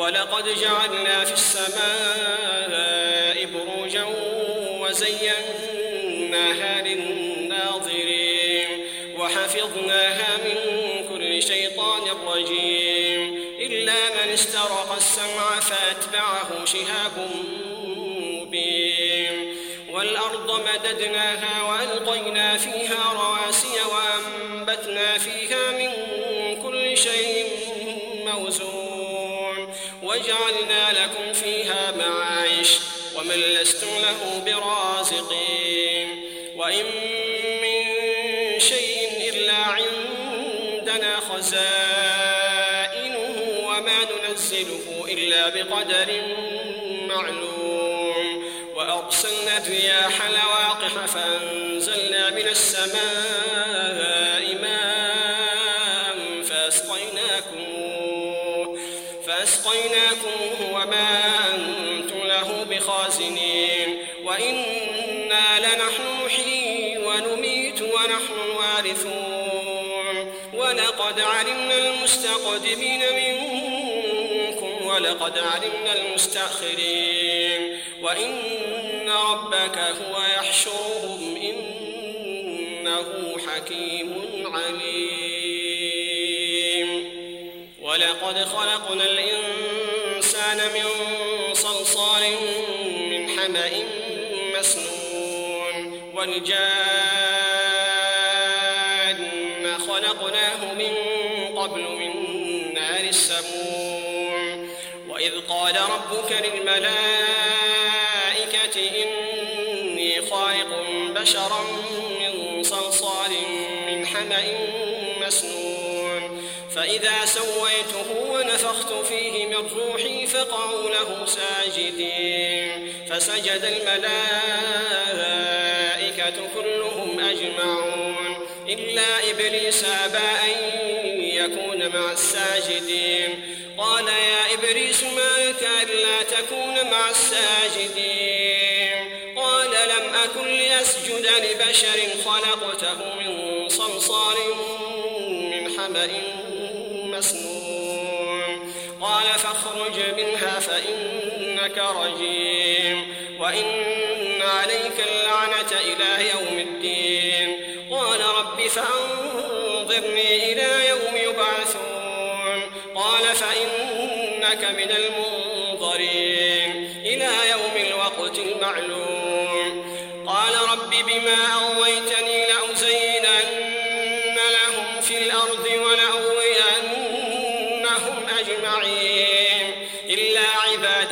ولقد جعلنا في السماء بروجا وزيناها للناظرين وحفظناها من كل شيطان رجيم إلا من استرق السمع فأتبعه شهاب مبين والأرض مددناها وألقينا فيها رواسي وأنبتنا فيها من كل شيء موزون وجعلنا لكم فيها معايش ومن لستم له برازقين وإن من شيء إلا عندنا خزائنه وما ننزله إلا بقدر معلوم وأرسلنا الرياح لواقح فأنزلنا من السماء وإنا لنحن نحيي ونميت ونحن الوارثون ولقد علمنا المستقدمين منكم ولقد علمنا المستأخرين. وإن ربك هو يحشرهم إنه حكيم عليم. ولقد خلقنا الإنسان من صلصال من حمأ مسنون والجان خلقناه من قبل من نار السموم. وإذ قال ربك للملائكة إني خالق بشرا من صلصال من حمأ مسنون. فإذا سويته ونفخت فيه من روحي فقعوا له ساجدين. فسجد الملائكة كلهم أجمعون. إلا إبليس أبى أن يكون مع الساجدين. قال يا إبليس ما لك ألا تكون مع الساجدين؟ قال لم أكن لأسجد لبشر خلقته من صلصال من حمأ مسنون قال فاخرج منها فإنك رجيم. وإن عليك اللعنة إلى يوم الدين. قال رب فأنظرني إلى يوم يبعثون. قال فإنك من المنظرين. إلى يوم الوقت المعلوم. قال رب بما أغويتني لأزينن لهم في الأرض ولأغوينهم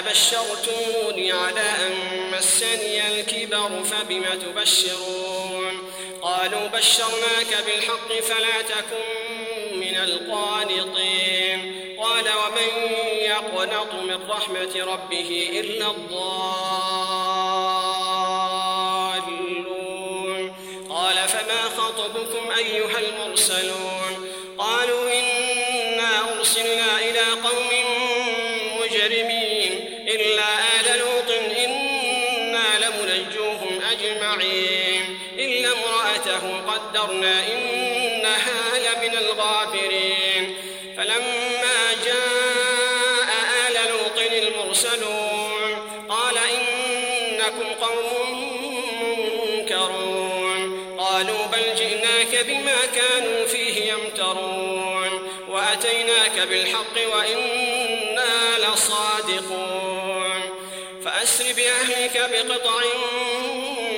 بشرتموني على أن مسني الكبر فبم تبشرون قالوا بشرناك بالحق فلا تكن من القانطين قال ومن يقنط من رحمة ربه إلا الضالون قال فما خطبكم أيها المرسلون قالوا إنا أرسلنا إلى قوم مجرمين امرأته قدرنا إنها لمن الغابرين فلما جاء آل لوط المرسلون قال إنكم قوم منكرون. قالوا بل جئناك بما كانوا فيه يمترون. وأتيناك بالحق وإنا لصادقون. فأسر بأهلك بقطع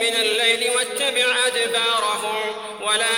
من الليل واتبع أدبارهم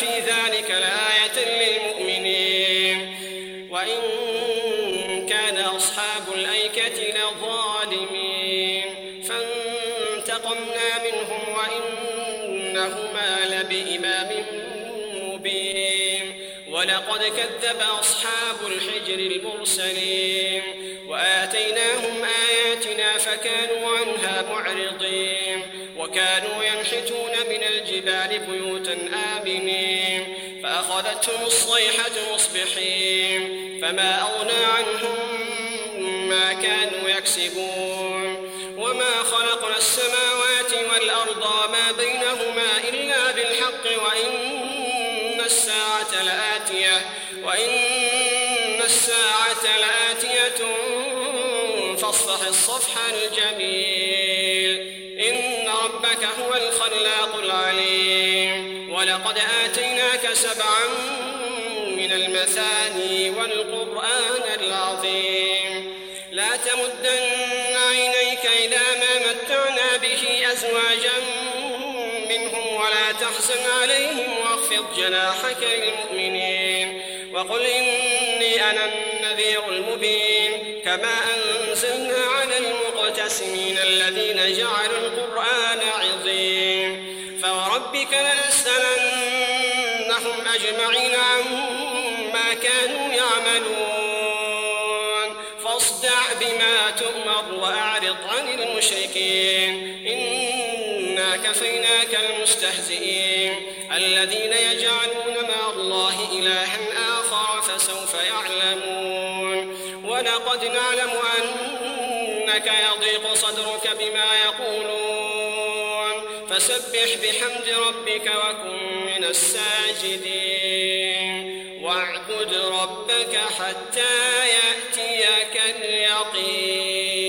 في ذلك لآية للمؤمنين. وإن كان أصحاب الأيكة لظالمين. فانتقمنا منهم وإنهما لبإمام مبين. ولقد كذب أصحاب الحجر المرسلين. وآتيناهم آياتنا فكانوا عنها معرضين. وكانوا ينحتون من الجبال بيوتا آمنين. فأخذتهم الصيحة مصبحين. فما أغنى عنهم ما كانوا يكسبون. وما خلقنا السماوات والأرض وما بينهما إلا بالحق وإن الساعة لآتية وإن الساعة لآتية فاصفح الصفح الجميل. ربك هو الخلاق العليم. ولقد آتيناك سبعا من المثاني والقرآن العظيم. لا تمدن عينيك إلى ما متعنا به أزواجا منهم ولا تحزن عليهم واخفض جناحك للمؤمنين. وقل إني أنا النذير المبين. كما أنزلنا على المقتسمين الذين جعلوا القرآن عظيم. فوربك لنسألنهم أجمعين عما كانوا يعملون. فاصدع بما تؤمر وأعرض عن المشركين. إنا كفيناك المستهزئين. الذين يجعلون مع الله إلها آخر فسوف يعلمون. ولقد نعلم أنك يضيق صدرك بما يقولون. فسبح بحمد ربك وكن من الساجدين. واعبد ربك حتى يأتيك اليقين.